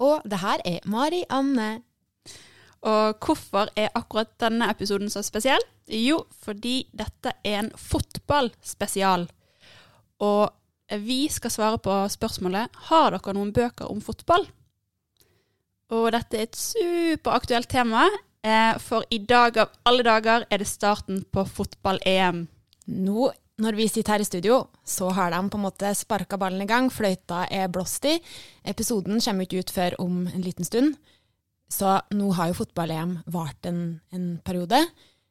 Og det her er Mari Anne. Og hvorfor er akkurat denne episoden så spesiell? Jo, fordi dette er en fotballspesial. Og vi skal svare på spørsmålet Har dere noen bøker om fotball? Og dette er et superaktuelt tema, eh, for i dag av alle dager er det starten på fotball-EM. Nå, når vi sitter her i studio, så har de på en måte sparka ballen i gang. Fløyta er blåst i. Episoden kommer ikke ut før om en liten stund. Så nå har jo fotball-EM vart en, en periode.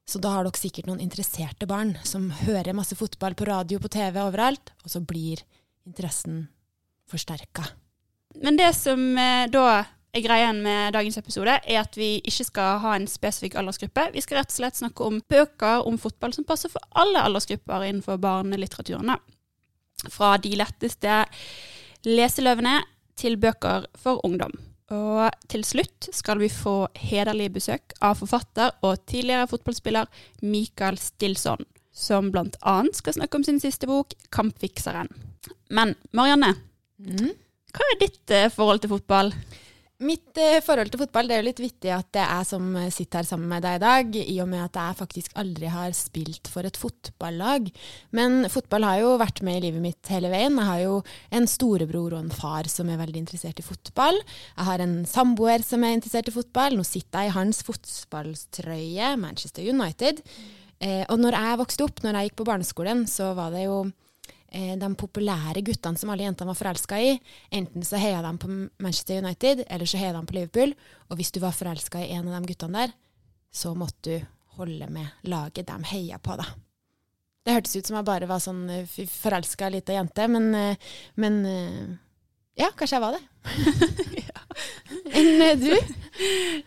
Så da har dere sikkert noen interesserte barn som hører masse fotball på radio, på TV, overalt. Og så blir interessen forsterka. Men det som eh, da greien med dagens episode, er at vi ikke skal ha en spesifikk aldersgruppe. Vi skal rett og slett snakke om bøker om fotball som passer for alle aldersgrupper innenfor barnelitteraturen. da. Fra de letteste leseløvene til bøker for ungdom. Og til slutt skal vi få hederlig besøk av forfatter og tidligere fotballspiller Mikael Stilson, som annet skal snakke om sin siste bok, 'Kampfikseren'. Men Marianne, Mm. hva er ditt eh, forhold til fotball? Mitt eh, forhold til fotball, det er jo litt vittig at det er som eh, sitter her sammen med deg i dag, i og med at jeg faktisk aldri har spilt for et fotballag. Men fotball har jo vært med i livet mitt hele veien. Jeg har jo en storebror og en far som er veldig interessert i fotball. Jeg har en samboer som er interessert i fotball. Nå sitter jeg i hans fotballtrøye, Manchester United. Eh, og når jeg vokste opp, når jeg gikk på barneskolen, så var det jo de populære guttene som alle jentene var forelska i. Enten så heia de på Manchester United, eller så heia de på Liverpool. Og hvis du var forelska i en av de guttene der, så måtte du holde med laget de heia på, da. Det hørtes ut som jeg bare var sånn eh, forelska lita jente, men, eh, men eh, ja, kanskje jeg var det. Enn eh, du?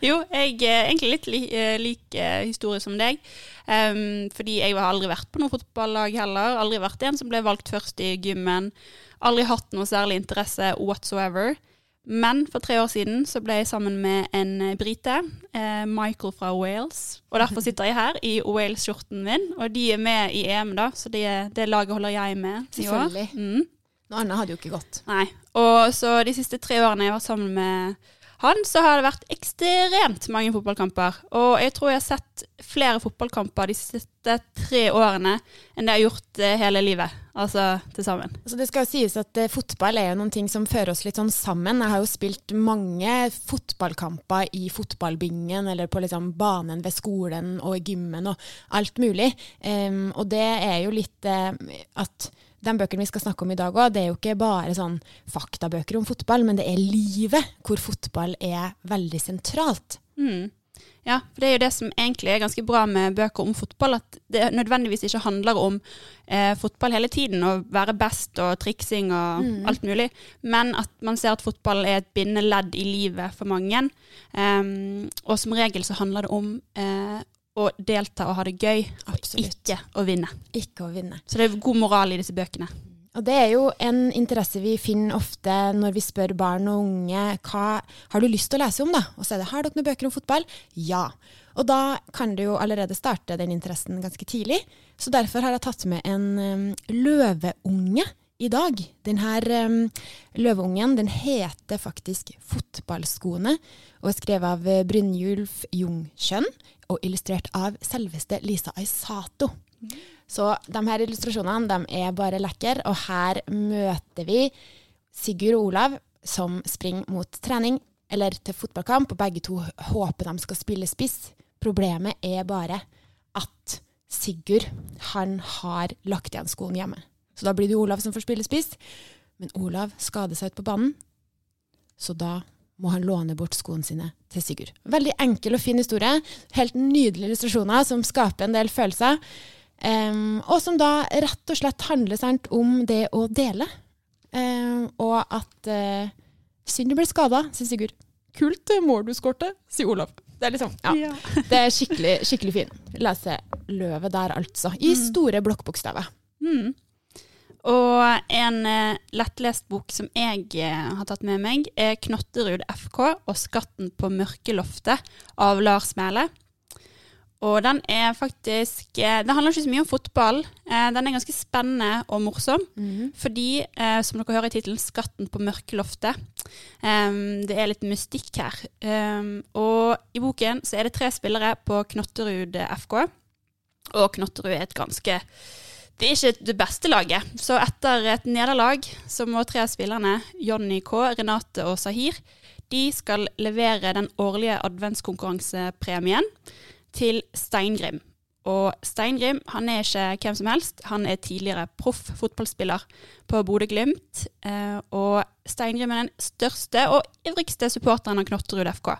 Jo, jeg er egentlig litt li, eh, lik eh, historie som deg. Em, fordi jeg har aldri vært på noe fotballag heller. Aldri vært en som ble valgt først i gymmen. Aldri hatt noe særlig interesse whatsoever. Men for tre år siden så ble jeg sammen med en brite, eh, Michael fra Wales. Og derfor sitter jeg her i Wales-skjorten min, og de er med i EM, da, så det, det laget holder jeg med i år. Selvfølgelig. Mm. Noe annet hadde jo ikke gått. Nei. Og så de siste tre årene jeg har vært sammen med han, så har det vært ekstremt mange fotballkamper. Og jeg tror jeg har sett flere fotballkamper de siste tre årene enn det jeg har gjort eh, hele livet. Altså til sammen. Altså det skal jo sies at eh, fotball er jo noen ting som fører oss litt sånn sammen. Jeg har jo spilt mange fotballkamper i fotballbingen eller på liksom banen ved skolen og i gymmen og alt mulig. Um, og det er jo litt eh, at de bøkene vi skal snakke om i dag òg, det er jo ikke bare sånn faktabøker om fotball, men det er livet hvor fotball er veldig sentralt. Mm. Ja, for det er jo det som egentlig er ganske bra med bøker om fotball, at det nødvendigvis ikke handler om eh, fotball hele tiden, og være best og triksing og alt mulig, men at man ser at fotball er et bindeledd i livet for mange. Um, og som regel så handler det om eh, å delta og ha det gøy, Absolutt. ikke å vinne. Ikke å vinne. Så det er god moral i disse bøkene. Og det er jo en interesse vi finner ofte når vi spør barn og unge hva har du lyst til å lese om, da? Og så er det har dere noen bøker om fotball? Ja. Og da kan du jo allerede starte den interessen ganske tidlig. Så derfor har jeg tatt med en løveunge i dag. Denne um, løveungen den heter faktisk Fotballskoene og er skrevet av eh, Brynjulf Jungkjønn og illustrert av selveste Lisa Aisato. Så de her illustrasjonene de er bare lekre, og her møter vi Sigurd og Olav som springer mot trening eller til fotballkamp, og begge to håper de skal spille spiss. Problemet er bare at Sigurd han har lagt igjen skoen hjemme. Så da blir det Olav som får spille spiss, men Olav skader seg ut på banen, så da må han låne bort skoene sine til Sigurd. Veldig enkel og fin historie. Helt nydelige illustrasjoner som skaper en del følelser. Um, og som da rett og slett handler sant, om det å dele. Um, og at uh, synd du ble skada, sier Sigurd. Kult det mål du skårte, sier Olav. Det er liksom, ja. Det er skikkelig, skikkelig fin. Leseløve der, altså. I store blokkbokstaver. Mm. Og en eh, lettlest bok som jeg eh, har tatt med meg, er 'Knotterud FK og skatten på mørkeloftet' av Lars Mæle. Og den er faktisk eh, Det handler ikke så mye om fotball. Eh, den er ganske spennende og morsom. Fordi, eh, som dere hører i tittelen, 'Skatten på mørkeloftet'. det er litt mystikk her. Og i boken så er det tre spillere på Knotterud FK. Og Knotterud er et ganske Det er ikke det beste laget. Så etter et nederlag så må tre spillerne, Jonny K, Renate og Sahir, de skal levere den årlige adventskonkurransepremien til Steingrim. Og Steingrim han er ikke hvem som helst, han er tidligere proff fotballspiller på Bodø-Glimt. Eh, og Steingrim er den største og ivrigste supporteren av Knotterud FK.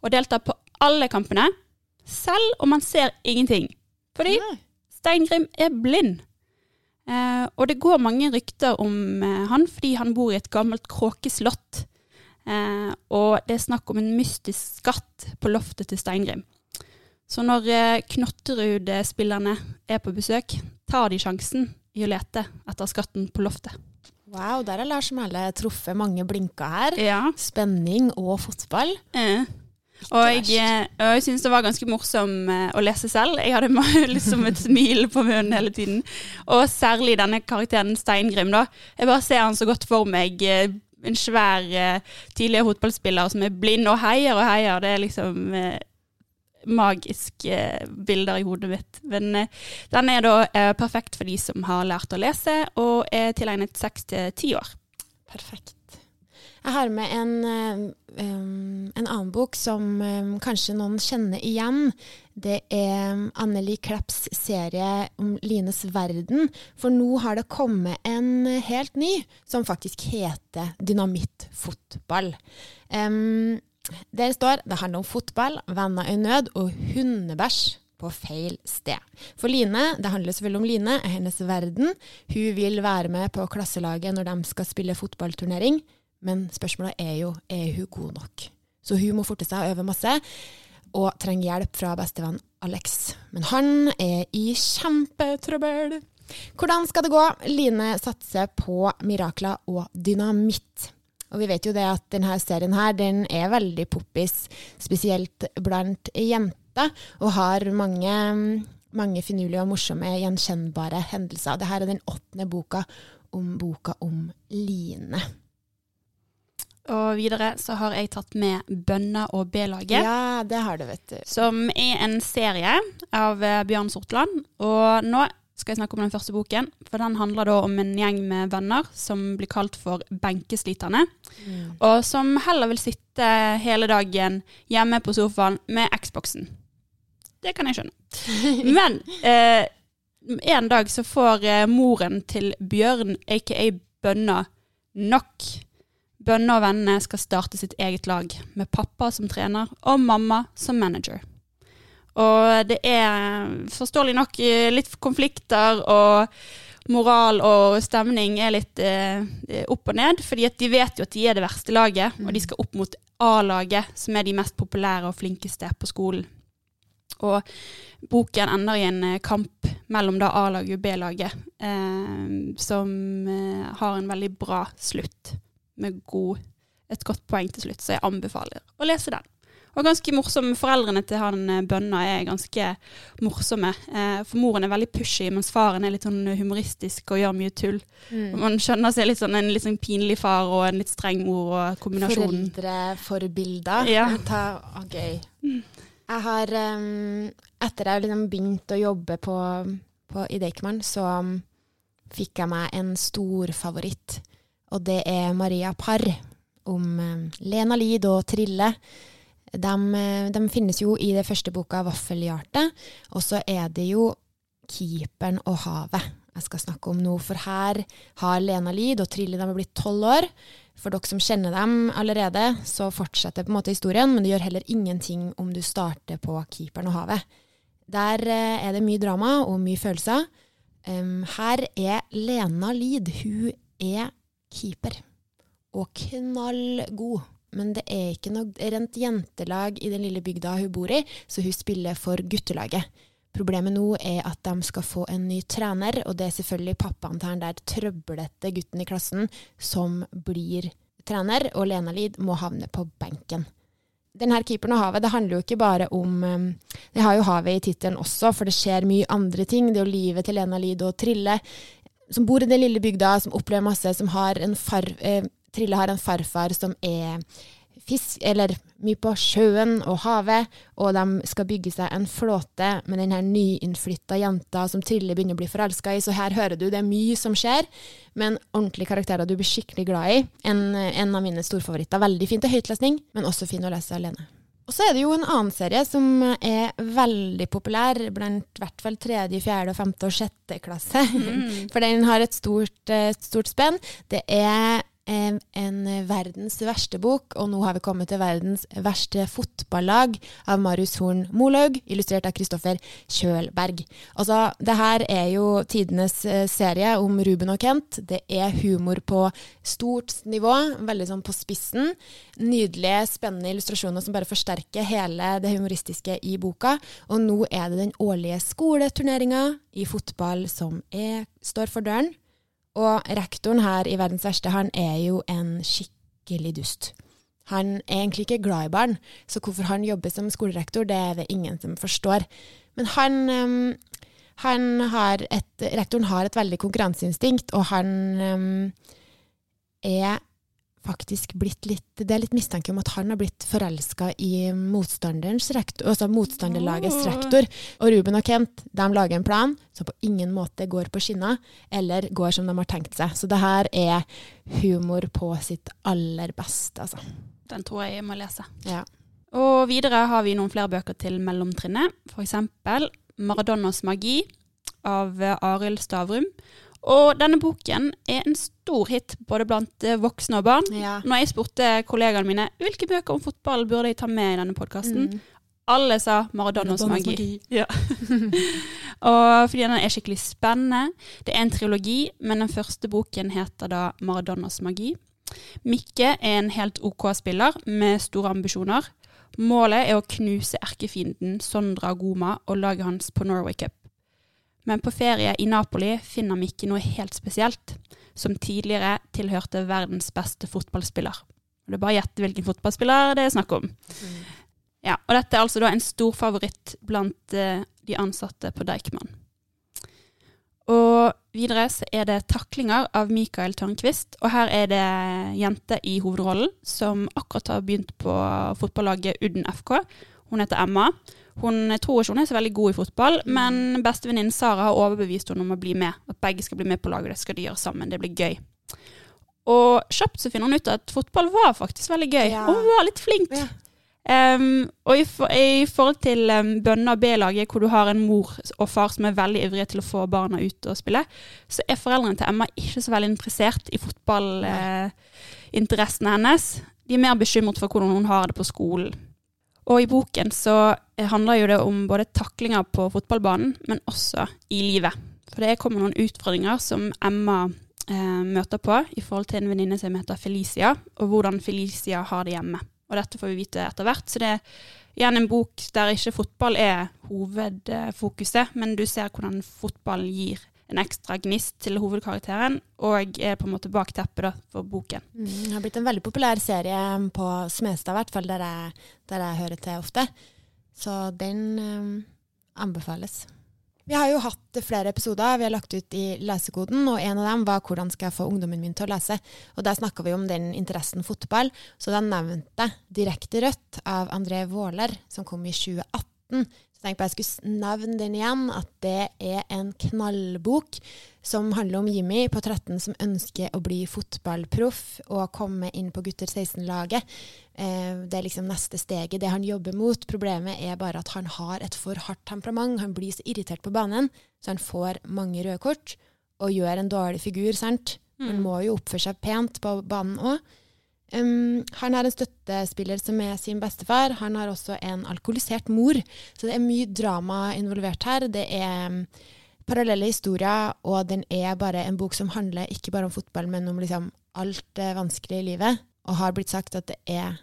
Og deltar på alle kampene, selv om han ser ingenting. Fordi Steingrim er blind. Eh, og det går mange rykter om eh, han fordi han bor i et gammelt kråkeslott. Eh, og det er snakk om en mystisk skatt på loftet til Steingrim. Så når eh, Knotterud-spillerne er på besøk, tar de sjansen i å lete etter skatten på loftet. Wow, der har Lars Mæhle truffet mange blinker her. Ja. Spenning og fotball. Eh. Og jeg, eh, og jeg syns det var ganske morsom eh, å lese selv. Jeg hadde liksom et smil på munnen hele tiden. Og særlig denne karakteren Steingrim. da. Jeg bare ser han så godt for meg. eh, En svær eh, tidligere fotballspiller som er blind og heier og heier. Det er liksom eh, magiske bilder i hodet mitt. Men eh, den er da eh, perfekt for de som har lært å lese, og er tilegnet seks til ti år. Perfekt. Jeg har med en, um, en annen bok som um, kanskje noen kjenner igjen. Det er Anneli Klepps serie om Lines verden. For nå har det kommet en helt ny, som faktisk heter Dynamittfotball. Um, der står det handler om fotball, venner i nød og hundebæsj på feil sted. For Line, det handler selvfølgelig om Line, er hennes verden. Hun vil være med på klasselaget når de skal spille fotballturnering. Men spørsmålet er jo er hun god nok. Så hun må forte seg og øve masse, og trenger hjelp fra bestevenn Alex. Men han er i kjempetrøbbel. Hvordan skal det gå? Line satser på mirakler og dynamitt. Og vi vet jo det at denne serien her, den er veldig poppis, spesielt blant jenter, og har mange, mange finurlige og morsomme, gjenkjennbare hendelser. Dette er den åttende boka om boka om Line. Og videre så har jeg tatt med Bønna og B-laget. Ja, det har du, vet du. Som er en serie av eh, Bjørn Sortland. Og nå skal jeg snakke om den første boken. For den handler da om en gjeng med venner som blir kalt for benkesliterne. Og som heller vil sitte hele dagen hjemme på sofaen med Xboxen. Det kan jeg skjønne. Men eh, en dag så får eh, moren til Bjørn, aka Bønna, nok. Bønna og vennene skal starte sitt eget lag, med pappa som trener og mamma som manager. Og det er forståelig nok eh, litt konflikter, og moral og stemning er litt eh, opp og ned. fordi de vet jo at de er det verste laget, og de skal opp mot A-laget, som er de mest populære og flinkeste på skolen. Og boken ender i en eh, kamp mellom A-laget og B-laget, eh, som eh, har en veldig bra slutt, med god, et godt poeng til slutt, så jeg anbefaler å lese den. Og ganske morsom. Foreldrene til han eh, Bønna er ganske morsomme. Eh, for moren er veldig pushy, mens faren er litt sånn humoristisk og gjør mye tull. Mm. Man skjønner seg litt sånn en litt sånn pinlig far og en litt streng mor, og kombinasjonen. Foreldreforbilder. Ja. Ta, ok. Jeg har um, Etter jeg liksom begynte å jobbe på, på, i Deichman, så um, fikk jeg meg en stor favoritt. Og det er Maria Parr om um, Lena Lid og Trille. De, eh, de finnes jo i det første boka 'Vaffelhjerte', og så er det jo 'Keeperen og havet' jeg skal snakke om nå. For her har Lena Lid og Trille de har blitt tolv år. For dere som kjenner dem allerede, så fortsetter på en måte historien, men det gjør heller ingenting om du starter på 'Keeperen og havet'. Der eh, er det mye drama og mye følelser. Her er Lena Lid. Hun er keeper. Og knallgod. men det er ikke noe rent jentelag i den lille bygda hun bor i, så hun spiller for guttelaget. Problemet nå er at de skal få en ny trener, og det er selvfølgelig pappaen til den der trøblete gutten i klassen som blir trener, og Lena Lid må havne på benken. Denne keeperen og havet, det handler jo ikke bare om um, Det har jo havet i tittelen også, for det skjer mye andre ting. Det er jo livet til Lena Lid og Trille, som bor i den lille bygda, som opplever masse, som har en far... Eh, Trille har en farfar som er fisk, eller mye på sjøen og havet, og de skal bygge seg en flåte med den her nyinnflytta jenta som Trille begynner å bli forelska i. Så her hører du det er mye som skjer, men ordentlige karakterer du blir skikkelig glad i. En, en av mine storfavoritter. Veldig fint til høytlesning, men også fin å lese alene. Og så er det jo en annen serie som er veldig populær blant i hvert fall tredje, fjerde, femte og sjette klasse. Mm. For den har et stort, eh, stort spenn. Det er en verdens verste bok, og nå har vi kommet til verdens verste fotballag av Marius Horn Molaug, illustrert av Kristoffer Kjølberg. Altså, det her er jo tidenes eh, serie om Ruben og Kent. Det er humor på stort nivå, veldig sånn på spissen. Nydelige, spennende illustrasjoner som bare forsterker hele det humoristiske i boka. Og nå er det den årlige skoleturneringa i fotball som er, står for døren. Og rektoren her i Verdens verste, han er jo en skikkelig dust. Han er egentlig ikke glad i barn, så hvorfor han jobber som skolerektor, det er det ingen som forstår. Men han, um, han har et, rektoren har et veldig konkurranseinstinkt, og han um, er faktisk blitt litt Det er litt mistanke om at han har blitt forelska i motstanderens rektor, altså motstanderlagets rektor. Og Ruben og Kent de lager en plan som på ingen måte går på skinner, eller går som de har tenkt seg. Så det her er humor på sitt aller beste, altså. Den tror jeg jeg må lese. Ja. Og videre har vi noen flere bøker til mellomtrinnet. F.eks. 'Maradonas magi' av Arild Stavrum. Og denne boken er en stor hit både blant eh, voksne og barn. Ja. Når jeg spurte kollegaene mine hvilke bøker om fotball burde jeg ta med i denne podkasten, Mm. alle sa Maradonas Maradonas magi. magi. Ja. og fordi den er skikkelig spennende. Det er en trilogi, men den første boken heter da Maradonas magi. Mikke er en helt OK spiller med store ambisjoner. Målet er å knuse erkefienden Sondra Goma og laget hans på Norway Cup. Men på ferie i Napoli finner vi ikke noe helt spesielt, som tidligere tilhørte verdens beste fotballspiller. Det er bare å gjette hvilken fotballspiller det er snakk om. Ja, og dette er altså da en stor favoritt blant eh, de ansatte på Deichman. Og videre så er det taklinger av Mikael Tørnquist, og her er det jente i hovedrollen som akkurat har begynt på fotballaget Udden FK. Hun heter Emma. Hun jeg tror ikke hun er så veldig god i fotball, men bestevenninnen Sara har overbevist henne om å bli med. At begge skal bli med på laget, det skal de gjøre sammen. Det blir gøy. Og kjapt så finner hun ut at fotball var faktisk veldig gøy. Ja. Og hun var litt flink. Ja. Um, og i, for, i forhold til um, bønne- og B-laget, hvor du har en mor og far som er veldig ivrige til å få barna ut og spille, så er foreldrene til Emma ikke så veldig interessert i fotballinteressene hennes. De er mer bekymret for hvordan hun har det på skolen. Og i boken så handler jo det om både taklinger på fotballbanen, men også i livet. For det kommer noen utfordringer som Emma eh, møter på i forhold til en venninne som heter Felicia, og hvordan Felicia har det hjemme. Og dette får vi vite etter hvert. Så det er igjen en bok der ikke fotball er hovedfokuset, men du ser hvordan fotball gir en ekstra gnist til hovedkarakteren, og er på en måte bakteppet da, for boken. Mm, det har blitt en veldig populær serie på Smestad, i hvert fall der jeg, der jeg hører til ofte. Så den um, anbefales. Vi har jo hatt flere episoder vi har lagt ut i lesekoden, og en av dem var 'Hvordan skal jeg få ungdommen min til å lese?' Og Der snakka vi om den interessen fotball, så da nevnte jeg 'Direkte rødt' av André Våler, som kom i 2018. Så tenkte på jeg skulle nevne den igjen, at det er en knallbok som handler om Jimmy på 13 som ønsker å bli fotballproff og komme inn på gutter 16-laget. Eh, det er liksom neste steget, det han jobber mot. Problemet er bare at han har et for hardt temperament. Han blir så irritert på banen, så han får mange røde kort og gjør en dårlig figur, sant. Han må jo oppføre seg pent på banen òg. Um, han har en støttespiller som er sin bestefar. Han har også en alkoholisert mor. Så det er mye drama involvert her. Det er um, parallelle historier, og den er bare en bok som handler ikke bare om fotball, men om liksom alt det vanskelige i livet. Og har blitt sagt at det er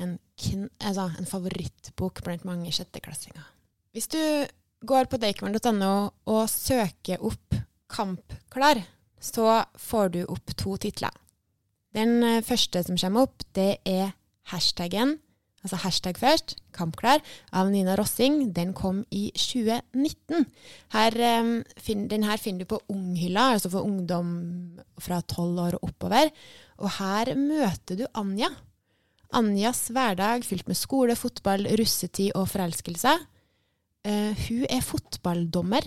en, altså, en favorittbok blant mange sjetteklassinger. Hvis du går på deichman.no og søker opp Kampklar, så får du opp to titler. Den eh, første som kommer opp, det er hashtaggen, altså hashtag først, Kampklar, av Nina Rossing. Den kom i 2019. Her, eh, den her finner du på Unghylla, altså for ungdom fra tolv år og oppover. Og her møter du Anja. Anjas hverdag fylt med skole, fotball, russetid og forelskelse. Eh, hun er fotballdommer,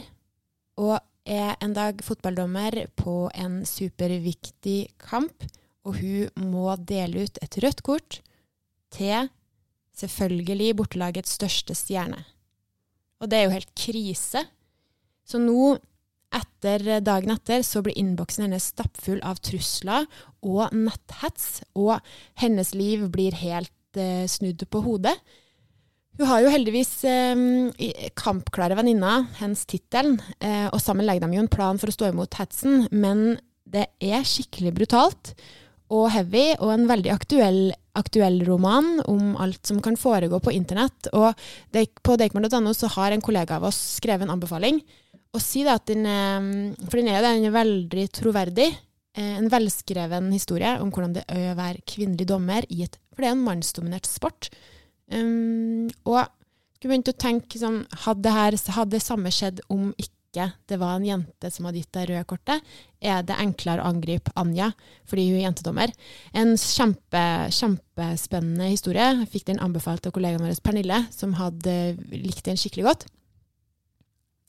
og er en dag fotballdommer på en superviktig kamp. Og hun må dele ut et rødt kort til selvfølgelig bortelagets største stjerne. Og det er jo helt krise. Så nå, etter dagen etter, så blir innboksen hennes stappfull av trusler og netthets, og hennes liv blir helt eh, snudd på hodet. Hun har jo heldigvis eh, kampklare venninner, hens tittelen, eh, og sammen legger de jo en plan for å stå imot hetsen, men det er skikkelig brutalt og heavy, og en veldig aktuell, aktuell roman om alt som kan foregå på internett. Og på deichman.no så har en kollega av oss skrevet en anbefaling, og si det at den, eh, for den er den er veldig troverdig, eh, en velskreven historie om hvordan det er å være kvinnelig dommer i et, for det er en mannsdominert sport. Um, og skulle begynt å tenke sånn, hadde det samme skjedd om ikke det var en jente som hadde gitt det røde kortet, er det enklere å angripe Anja fordi hun er jentedommer. En kjempe, kjempespennende historie. Jeg fikk den anbefalt av kollegaen vår Pernille, som hadde likt den skikkelig godt.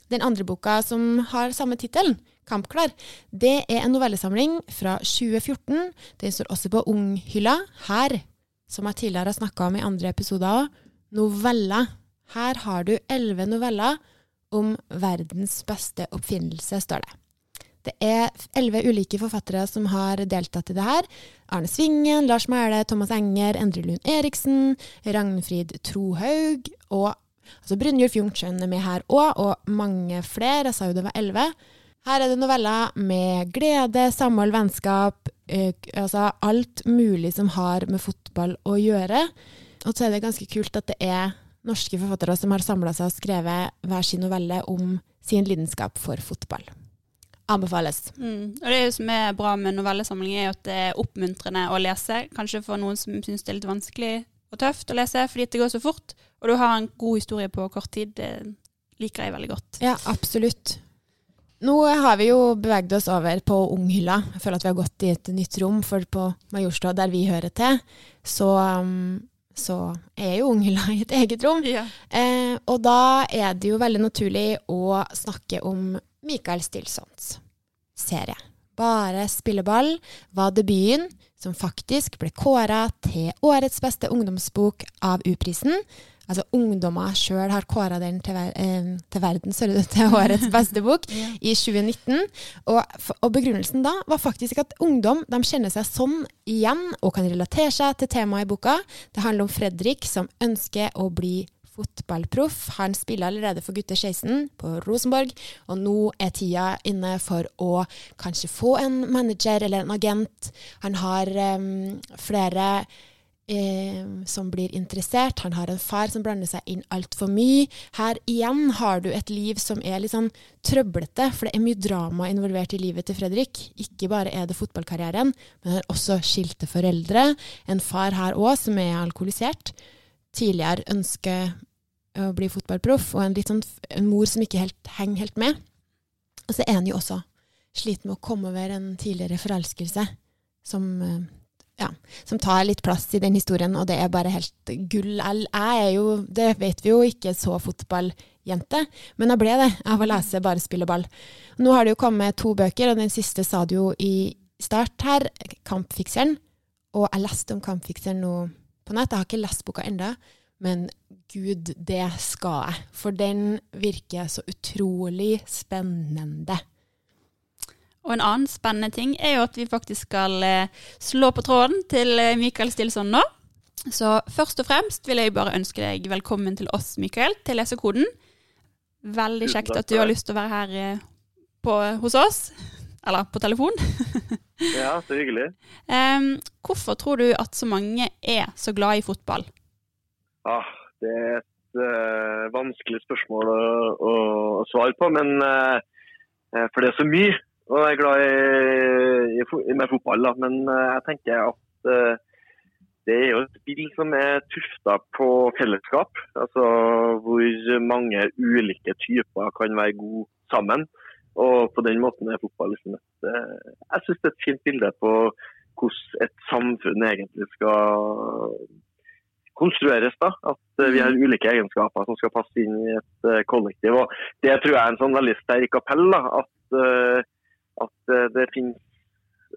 Den andre boka som har samme tittelen, 'Kampklar', det er en novellesamling fra 2014. Den står også på Unghylla. Her som jeg tidligere har snakka om i andre episoder òg, noveller. Her har du elleve noveller om verdens beste oppfinnelse, står det. Det er elleve ulike forfattere som har deltatt i det her. Arne Svingen, Lars Mæhle, Thomas Enger, Endre Lund Eriksen, Ragnfrid Trohaug og altså Brynjulf Jungtschøn er med her òg, og mange flere. Jeg sa jo det var elleve. Her er det noveller med glede, samhold, vennskap, eh, altså alt mulig som har med fotball å gjøre. Og så er det ganske kult at det er norske forfattere som har samla seg og skrevet hver sin novelle om sin lidenskap for fotball. Anbefales. Mm. Og det som er bra med novellesamling, er at det er oppmuntrende å lese. Kanskje for noen som syns det er litt vanskelig og tøft å lese fordi det går så fort. Og du har en god historie på kort tid. Det liker jeg veldig godt. Ja, absolutt. Nå har vi jo beveget oss over på Unghylla. Jeg føler at vi har gått i et nytt rom, for på Majorstua, der vi hører til, så, um, så er jo Unghylla i et eget rom. Eh, og da er det jo veldig naturlig å snakke om Mikael Stilsons serie. Bare spilleball var debuten, som faktisk ble kåra til årets beste ungdomsbok av U-prisen. Altså ungdommer sjøl har kåra den til, ver eh, til verden, sorry, til årets beste bok i 2019. Og, og begrunnelsen da var faktisk at ungdom de kjenner seg sånn igjen og kan relatere seg til temaet i boka. Det handler om Fredrik som ønsker å bli fotballproff. Han spiller allerede for gutter 16 på Rosenborg, og nå er tida inne for å kanskje få en manager eller en agent. Han har um, flere eh, som blir interessert. Han har en far som blander seg inn altfor mye. Her igjen har du et liv som er litt sånn trøblete, for det er mye drama involvert i livet til Fredrik. Ikke bare er det fotballkarrieren, men han har også skilte foreldre. En far her òg som er alkoholisert. Tidligere ønsker å bli fotballproff, og en, sånn, en mor som ikke helt henger helt med. Og så er han jo også sliten med å komme over en tidligere forelskelse som eh, ja, som tar litt plass i den historien, og det er bare helt gull. Jeg er jo, det vet vi jo, ikke så fotballjente, men jeg ble det av å lese Bare spille ball. Nå har det jo kommet to bøker, og den siste sa du jo i start her, Kampfikseren. Og jeg leste om Kampfikseren nå på nett. Jeg har ikke lest boka enda, men gud, det skal jeg. For den virker så utrolig spennende. Og en annen spennende ting er jo at vi faktisk skal eh, slå på tråden til eh, Mikael Stilson nå. Så først og fremst vil jeg bare ønske deg velkommen til oss, Mikael, til Lesekoden. Veldig kjekt at du har lyst til å være her eh, på, hos oss. Eller på telefon. Ja, så hyggelig. Um, hvorfor tror du at så mange er så glad i fotball? Ah, det er et uh, vanskelig spørsmål å, å, svare på, men eh, for det er så mye å jeg glad i, i, med fotball. Da. Men eh, jeg tenker at uh, det er jo et spill som er tufta på fellesskap. Altså hvor mange ulike typer kan være gode sammen. Og på den måten er fotball liksom et uh, Jeg syns det er et fint bilde på hvordan et samfunn egentlig skal konstrueres. da, At vi har ulike egenskaper som skal passe inn i et kollektiv. og Det tror jeg er en sånn veldig sterk appell. da, At, eh, at eh, det finnes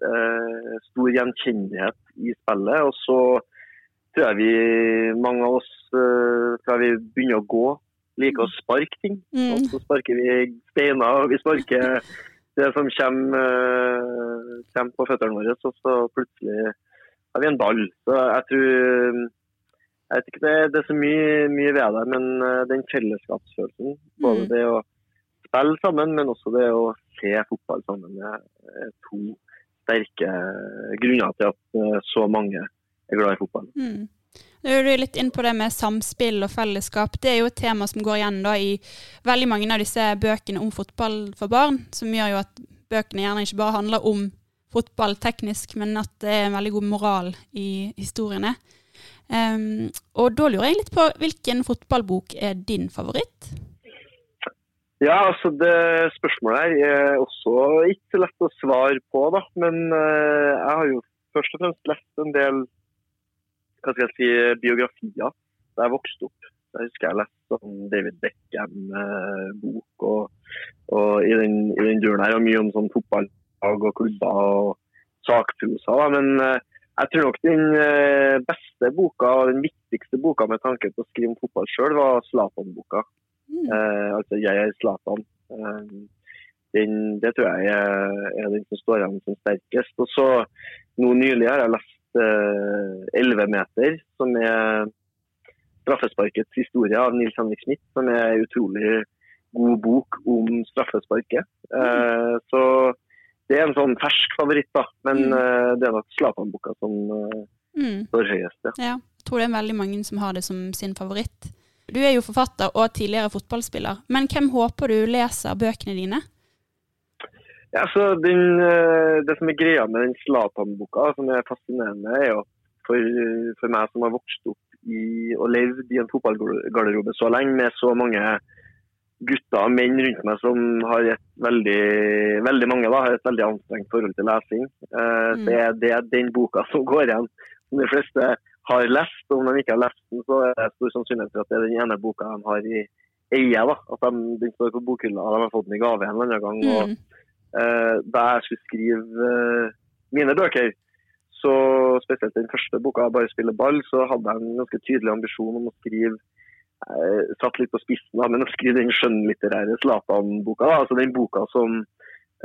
eh, stor gjenkjennelighet i spillet. Og så tror jeg vi, mange av oss eh, tror vi begynner å gå, liker å sparke ting. Mm. Og så sparker vi steiner, og vi sparker det som kommer, eh, kommer på føttene våre, og så plutselig har vi en ball. Så jeg tror jeg vet ikke, det, det er så mye, mye ved det, men eh, den fellesskapsfølelsen, både Mm. det å spille sammen, men også det å se fotball sammen, er to sterke grunner til at eh, så mange er glad i fotball. Mm. Nå er du litt inn på det med samspill og fellesskap. Det er jo et tema som går igjen da i veldig mange av disse bøkene om fotball for barn, som gjør jo at bøkene gjerne ikke bare handler om fotball teknisk, men at det er en veldig god moral i historiene. Um, og da lurer jeg litt på hvilken fotballbok er din favoritt? Ja, altså det spørsmålet her er også ikke så lett å svare på, da. Men uh, jeg har jo først og fremst lest en del hva skal jeg si, biografier da jeg vokste opp. Jeg husker jeg leste sånn David Beckham-bok og, og i den, duren her, og mye om sånn fotballag og klubber og sakprosa. Da. Men uh, jeg tror nok den eh, beste boka og den viktigste boka med tanke på å skrive om fotball sjøl, var Zlatan-boka. Mm. Eh, altså 'Jeg er Zlatan'. Eh, den, det tror jeg er, er den som står igjen som sterkest. Og så nå nylig har jeg lest eh, 'Elleve meter', som er straffesparkets historie av Nils Henrik Smith, som er en utrolig god bok om straffesparket. Eh, så det er en sånn fersk favoritt, da. Men Mm. eh, det er nok Zlatan-boka som eh, Mm. står høyest. Ja. Ja, tror det er veldig mange som har det som sin favoritt. Du er jo forfatter og tidligere fotballspiller, men hvem håper du leser bøkene dine? Ja, så den, eh, Det som er greia med den Zlatan-boka, som er fascinerende, er jo for, for meg som har vokst opp i, og levd i en fotballgarderobe så lenge, med så mange gutter og menn rundt meg som har et veldig veldig mange da, har et veldig anstrengt forhold til lesing. Eh, Mm. Det, er, det den boka som går igjen, som de fleste har lest. Om de ikke har lest den, så er det stor sannsynlighet for at det er den ene boka de har i eie. da, At de, den står på bokhylla, de har fått den i gave en eller annen gang. og Mm. eh, da jeg skulle skrive eh, mine bøker, så spesielt den første boka, 'Bare spille ball', så hadde jeg en ganske tydelig ambisjon om å skrive eh, Satt litt på spissen, da, men å skrive den skjønnlitterære Zlatan-boka. Altså den boka som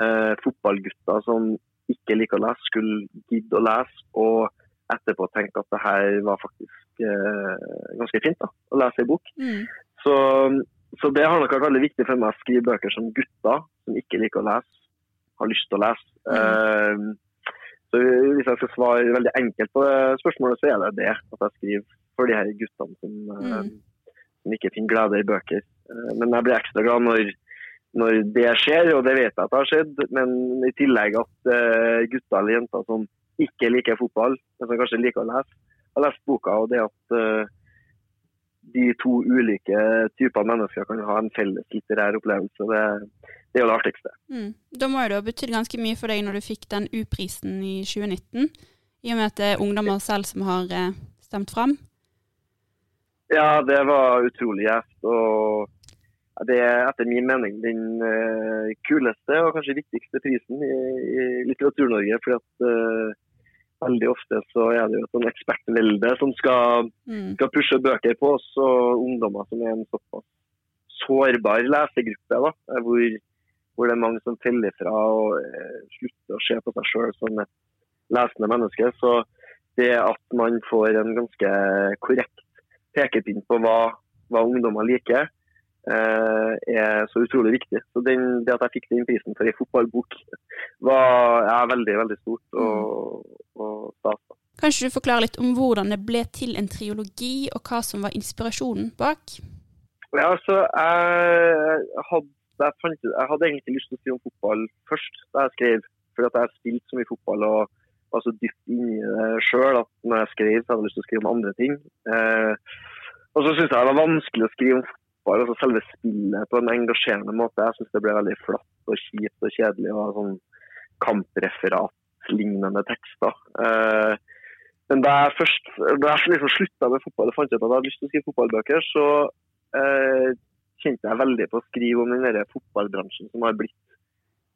eh, fotballgutter som ikke liker å lese, skulle gidde å lese. Og etterpå tenke at det her var faktisk eh, ganske fint da, å lese i bok. Mm. Så, så det har nok vært veldig viktig for meg å skrive bøker som gutter som ikke liker å lese, har lyst til å lese. Eh, så Hvis jeg skal svare veldig enkelt på det spørsmålet, så er det det. At jeg skriver for de her guttene som, eh, Mm. som ikke finner glede i bøker. Eh, men jeg blir ekstra glad når, når det skjer, og det vet jeg at det har skjedd. Men i tillegg at eh, gutter eller jenter som ikke liker fotball, men som kanskje liker å lese, har lest boka. Og det at uh, de to ulike typer mennesker kan ha en felles litterær opplevelse. Det, det er jo det artigste. Mm. Da må jo det ha betydd ganske mye for deg når du fikk den U-prisen i 2019, i og med at det er ungdommer selv som har eh, stemt fram. Ja, det var utrolig gjevt. Og det er etter min mening den eh, kuleste og kanskje viktigste prisen i, i Litteratur-Norge. fordi at veldig ofte så er det jo et sånn ekspertvelde som skal, Mm. skal pushe bøker på oss, og ungdommer som er en såpass sårbar lesegruppe. da, hvor, hvor det er mange som teller fra og eh, slutter å se på seg sjøl som et lesende menneske. Så det at man får en ganske korrekt pekepinn på hva, hva ungdommer liker, er så utrolig viktig. Så den, Det at jeg fikk den prisen for ei fotballbok, var ja, veldig veldig stort og, og stas. Kanskje du forklarer litt om hvordan det ble til en triologi, og hva som var inspirasjonen bak? Ja, altså, jeg hadde, jeg, fant, jeg hadde egentlig lyst til å skrive om fotball først da jeg skrev. Fordi at jeg har spilt så mye fotball og var så dypt inni det sjøl at når jeg skrev, så hadde jeg lyst til å skrive om andre ting. Eh, og så syntes jeg det var vanskelig å skrive om fotball, altså selve spillet, på en engasjerende måte. Jeg syns det ble veldig flatt og kjipt og kjedelig og sånn kampreferat-lignende tekster. Eh, men da jeg først da jeg liksom slutta med fotball og fant ut at jeg hadde lyst til å skrive fotballbøker, så eh, kjente jeg veldig på å skrive om den der fotballbransjen som har blitt,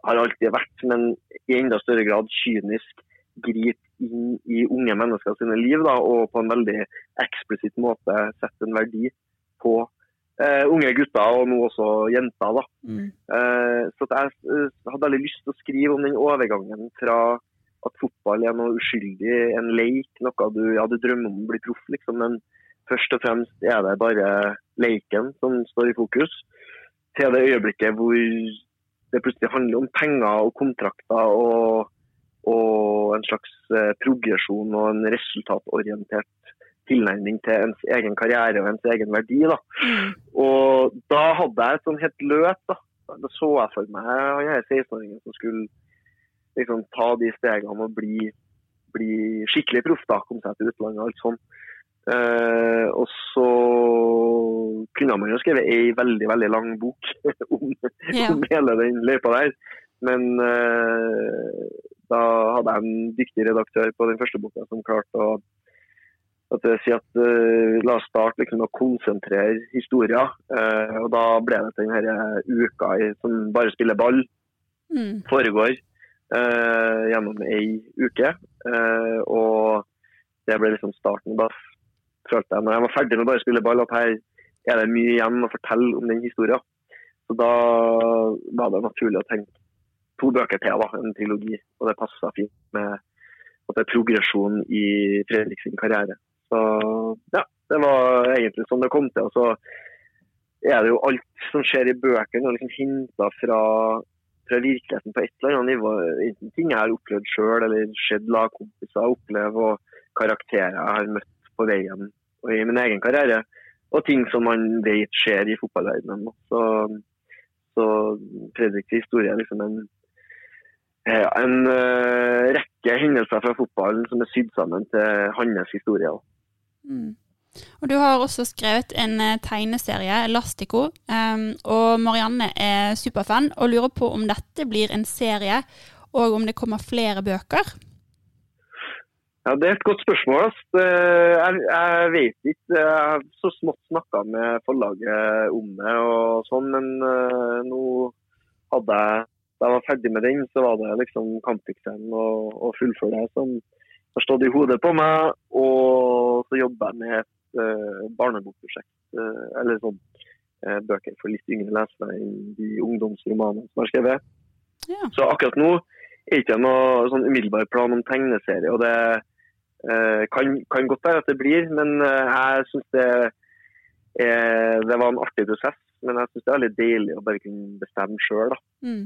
har alltid vært, men i enda større grad kynisk gripe inn i unge mennesker sine liv, da, og på en veldig eksplisitt måte sette en verdi på eh, unge gutter, og nå også jenter. da. Eh, så at jeg uh, hadde veldig lyst til å skrive om den overgangen fra at fotball er noe uskyldig, en leik, noe du, ja, du drømmer om å bli proff, liksom, men først og fremst er det bare leiken som står i fokus, til det øyeblikket hvor det plutselig handler om penger og kontrakter og, og en slags progresjon og en resultatorientert tilnærming til ens egen karriere og ens egen verdi. Da. Og da hadde jeg et sånn helt løp. Da. da så jeg for meg han her 16-åringen som skulle liksom ta de stegene og bli, bli skikkelig proff, da, komme seg til utlandet og alt sånt. Uh, og så kunne man jo skrevet ei veldig veldig lang bok om, yeah. om hele den løypa der. Men uh, da hadde jeg en dyktig redaktør på den første boka som klarte å at jeg sier at uh, La oss starte liksom, å konsentrere historier. Uh, og Da ble det til denne uka i, som bare spiller ball Mm. foregår uh, gjennom ei uke. Eh, og det ble liksom starten. Da følte jeg, når jeg var ferdig med bare å spille ball, at her er det mye igjen å fortelle om den historien. Så da var det naturlig å tenke to bøker til, da, en trilogi. Og det passa fint med at det er progresjon i Fredrik sin karriere. Så ja, det var egentlig sånn det kom til. Og så er det jo alt som skjer i bøkene, og liksom hinta fra fra virkeligheten på et eller annet nivå. Enten ting jeg har opplevd sjøl, eller sett lagkompiser oppleve, og karakterer jeg har møtt på veien og i min egen karriere. Og ting som man vet skjer i fotballverdenen. Så, så Fredriks historie er liksom en, eh, en eh, rekke hendelser fra fotballen som er sydd sammen til hans historie. Og du har også skrevet en eh, tegneserie, Elastico, Um, og Marianne er superfan og lurer på om dette blir en serie, og om det kommer flere bøker. Ja, Det er et godt spørsmål. Jeg, jeg vet ikke. Jeg har så smått snakka med forlaget om det, og sånn, men eh, nå hadde jeg Da jeg var ferdig med den, så var det liksom kampfikseren og, og fullføre det som har stått i hodet på meg. Og så jobber jeg med et uh, barnebokprosjekt, uh, eller sånn uh, bøker for litt yngre lesere enn de ungdomsromanene som har skrevet. Ja. Så akkurat nå er ikke jeg noe sånn umiddelbar plan om tegneserie. og det kan, kan godt være at det blir, men jeg syns det, er- det var en artig prosess. Men jeg syns det er veldig deilig å bare kunne bestemme sjøl. Mm.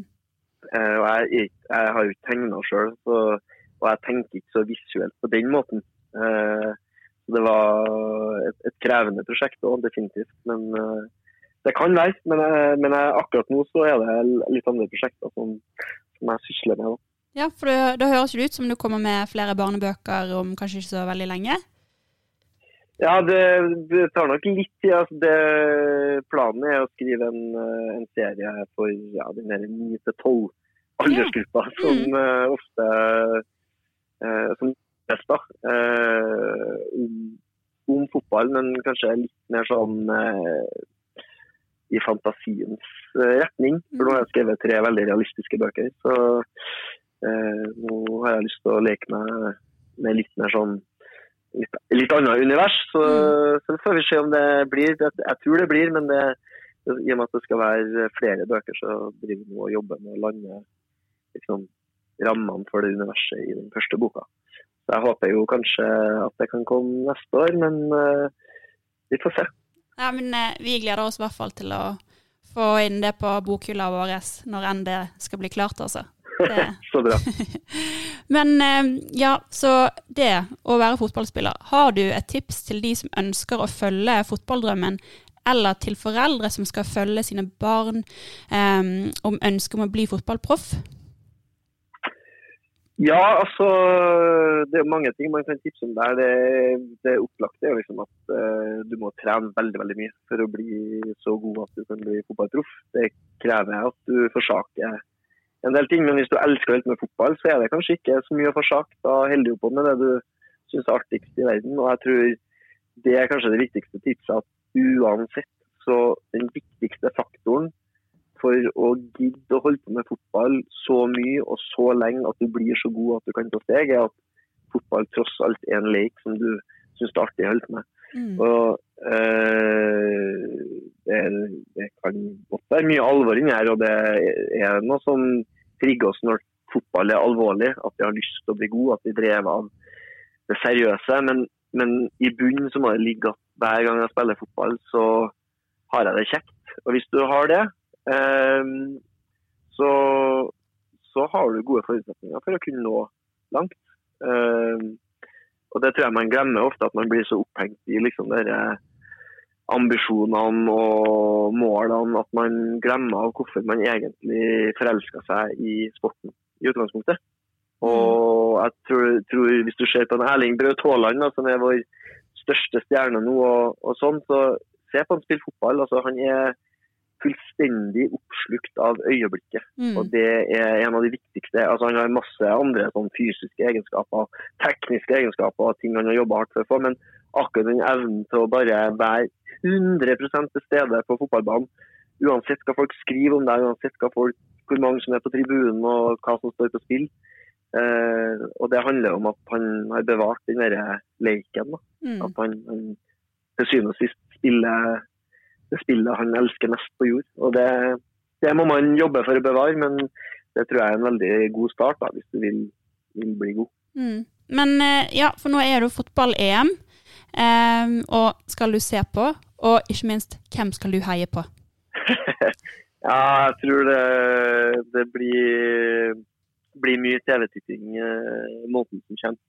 Eh, og jeg, er jeg har jo ikke tegna sjøl, og jeg tenker ikke så visuelt på den måten. Eh, så det var et, et krevende prosjekt òg, definitivt. Men eh, det kan være. Men, men akkurat nå så er det litt andre prosjekter som, som jeg sysler med. Da. Ja, for det, det høres jo ut som du kommer med flere barnebøker om kanskje ikke så veldig lenge. Ja, det, det tar nok litt tid. Altså det, planen er å skrive en, eh, en serie for ja, den 9-12 aldersgruppa, som uh, ofte som best da, eh, om, om fotball, men kanskje litt mer sånn eh, i fantasiens eh, retning. For nå har jeg skrevet tre veldig realistiske bøker. Så eh, nå har jeg lyst til å leke meg med litt mer sånn litt, litt annet univers. Så, så får vi se om det blir. Jeg, jeg tror det blir, men det, i og med at det skal være flere bøker, så driver vi nå og jobber med å lande liksom, rammene for det universet i den første boka. Så jeg håper jo kanskje at det kan komme neste år, men uh, vi får se. Ja, men uh, vi gleder oss i hvert fall til å få inn det på bokhylla vår når enn det skal bli klart, altså. Det. Så bra. Men uh, ja, så det å være fotballspiller. Har du et tips til de som ønsker å følge fotballdrømmen, eller til foreldre som skal følge sine barn um, om ønsket om å bli fotballproff? Ja, altså Det er mange ting man kan tipse om der. Det, det opplagte er liksom at uh, du må trene veldig veldig mye for å bli så god at du kan bli fotballproff. Det krever at du forsaker en del ting. Men hvis du elsker helt med fotball, så er det kanskje ikke så mye å forsake. Da holder du på med det du syns er artigst i verden. Og jeg tror det er kanskje det viktigste tipset. At uansett så den viktigste faktoren for å gidde å holde på med fotball så mye og så lenge at du blir så god at du kan ta steg, er at fotball tross alt er en lek som du syns det er artig å holde med. Mm. Og eh, det, det, kan godt være mye alvor inni her, og det er noe som trigger oss når fotball er alvorlig. At vi har lyst til å bli gode, at vi drever av det seriøse. Men, men i bunnen så må det ligge at hver gang jeg spiller fotball, så har jeg det kjekt. Og hvis du har det, så, så har du gode forutsetninger for å kunne nå langt. Ehm, og Det tror jeg man glemmer ofte, at man blir så opphengt i liksom dere ambisjonene og målene at man glemmer av hvorfor man egentlig forelska seg i sporten i utgangspunktet. Og jeg tror, tror Hvis du ser på Erling Braut Haaland, som er vår største stjerne nå, og, og sånn, så se på han spille fotball. altså Han er fullstendig oppslukt av øyeblikket. Mm. Og det er en av de viktigste. Altså Han har masse andre sånn fysiske egenskaper, tekniske egenskaper og ting han har jobba hardt for men akkurat den evnen til å bare være 100 til stede på fotballbanen, uansett hva folk skriver om deg, uansett hva folk, hvor mange som er på tribunen og hva som står på spill. Uh, og det handler om at han har bevart den derre leiken. Mm. At han, han til syvende og sist spiller det spillet han elsker mest på jord. Og det, det, må man jobbe for å bevare, men det tror jeg er en veldig god start da, hvis du vil, vil bli god. Mm. Men eh, ja, for nå er det jo fotball-EM, um, og skal du se på? Og ikke minst, hvem skal du heie på? ja, jeg tror det, det blir, blir mye TV-titting uh, måten som kommer.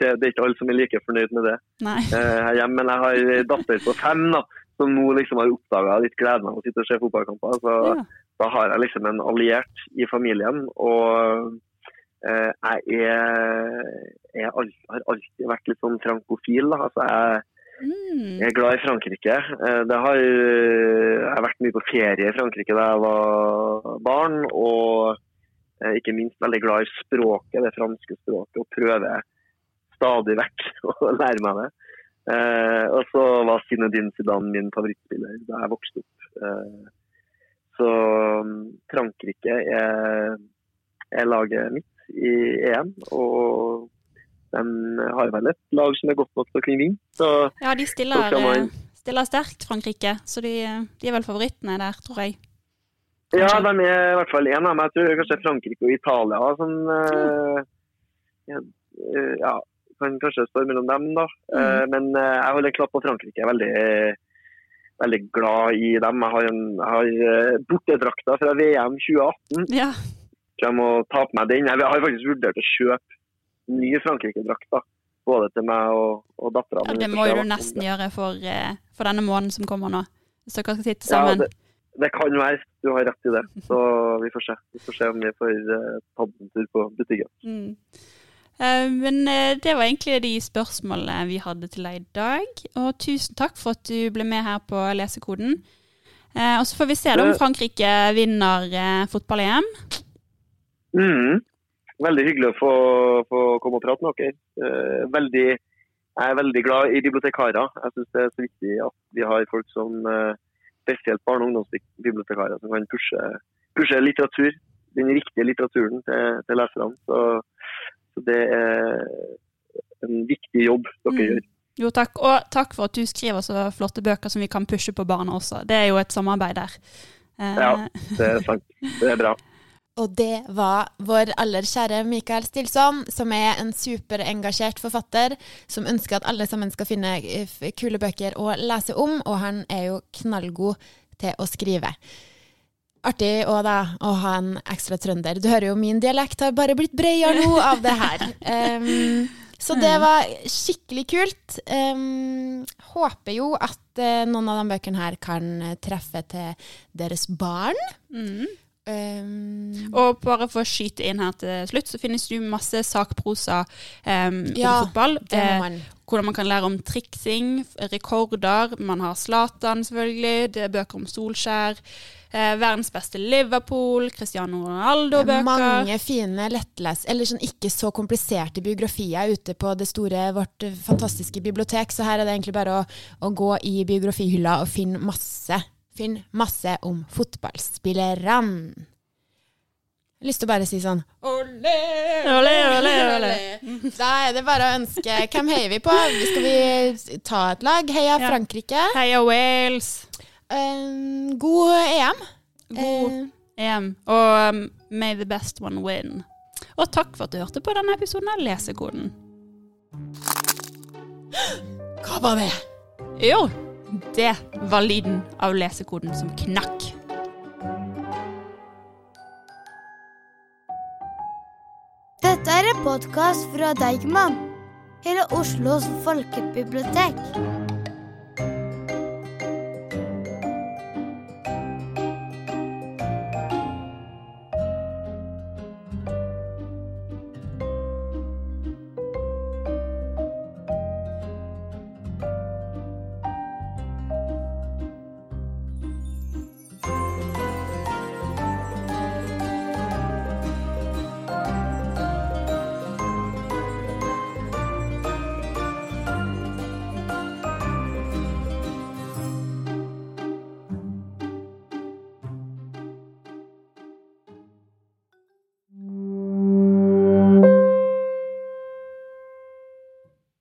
Det er ikke alle som er like fornøyd med det Nei. Her hjemme, men jeg har datter på fem, da, som nå liksom har oppdaga litt gleden av å sitte og se fotballkamper. Så ja. da har jeg liksom en alliert i familien. Og eh, jeg er, jeg har alltid vært litt sånn frankofil. Da. Altså, jeg, mm. jeg, er glad i Frankrike. Eh, det har, jeg har vært mye på ferie i Frankrike da jeg var barn. Og eh, ikke minst veldig glad i språket, det franske språket, og prøver stadig vekk å lære meg det. Eh, og så var Zinedine Zidane min favorittspiller da jeg vokste opp. Eh, så um, Frankrike er, er, laget mitt i EM. Og de har vel et lag som er godt nok til å vinne. Ja, de stiller, man... Eh, stiller, sterkt, Frankrike. Så de, de, er vel favorittene der, tror jeg. Kanskje? Ja, de er i hvert fall en av dem. Jeg tror kanskje Frankrike og Italia som mm. ja, ja, kan kanskje stå mellom dem. da. Mm. Eh, men eh, jeg holder klart på Frankrike. Jeg er veldig, veldig glad i dem. Jeg har, en, jeg har eh, bortedrakta fra VM 2018. Ja. Jeg må ta på meg den. Jeg har faktisk vurdert å kjøpe ny Frankrike-drakt. Både til meg og, og dattera. Ja, det må jo du nesten gjøre for, for, denne måneden som kommer nå. Hvis dere skal sitte sammen. Ja, det, det, kan være. Du har rett i det. Så vi får se. Vi får se om vi får tatt en tur på butikken. Mm. Eh, men eh, det var egentlig de spørsmålene vi hadde til deg i dag. Og tusen takk for at du ble med her på Lesekoden. Eh, og så får vi se om Frankrike vinner fotball-EM. Mm. Veldig hyggelig å få, få komme og prate med dere. Veldig, jeg er veldig glad i bibliotekarer. Jeg syns det er så viktig at vi har folk som spesielt barne- og ungdomsbibliotekarer som kan pushe, pushe litteratur, den riktige litteraturen til, til leserne. Så så det er en viktig jobb dere mm. gjør. Jo, takk. Og takk for at du skriver så flotte bøker som vi kan pushe på barna også. Det er jo et samarbeid der. Ja, det er sant. Det er bra. Og det var vår aller kjære Mikael Stilson, som er en superengasjert forfatter, som ønsker at alle sammen skal finne kule bøker å lese om, og han er jo knallgod til å skrive. Artig òg, da, å ha en ekstra trønder. Du hører jo min dialekt har bare blitt bredere nå av det her. Um, så det var skikkelig kult. Um, håper jo at uh, noen av de bøkene her kan eh, treffe til deres barn. Mm. Um, Og bare for å skyte inn her til slutt, så finnes det jo masse sakprosa um, Ja, om fotball. Eh, man. hvordan man kan lære om triksing, rekorder. Man har Zlatan, selvfølgelig. Det er bøker om Solskjær. Eh, verdens beste Liverpool. Cristiano Ronaldo-bøker. Mange fine, lettles, eller sånn ikke så kompliserte biografier ute på det store, vårt fantastiske bibliotek. Så her er det egentlig bare å, å gå i biografihylla og finne masse, Finn masse om fotballspillerne. Jeg har lyst til å bare si sånn Olé, Olé, olé, olé. Da er det bare å ønske Hvem heier vi på? Skal vi ta et lag? Heia Ja. Frankrike. Heia Wales. Eh, god EM. God uh, EM. Og um, may the best one win. Og takk for at du hørte på denne episoden av Lesekoden. hva var det? Jo, det var lyden av lesekoden som knakk. Dette er en podkast fra Deigman, Hele Oslos folkebibliotek.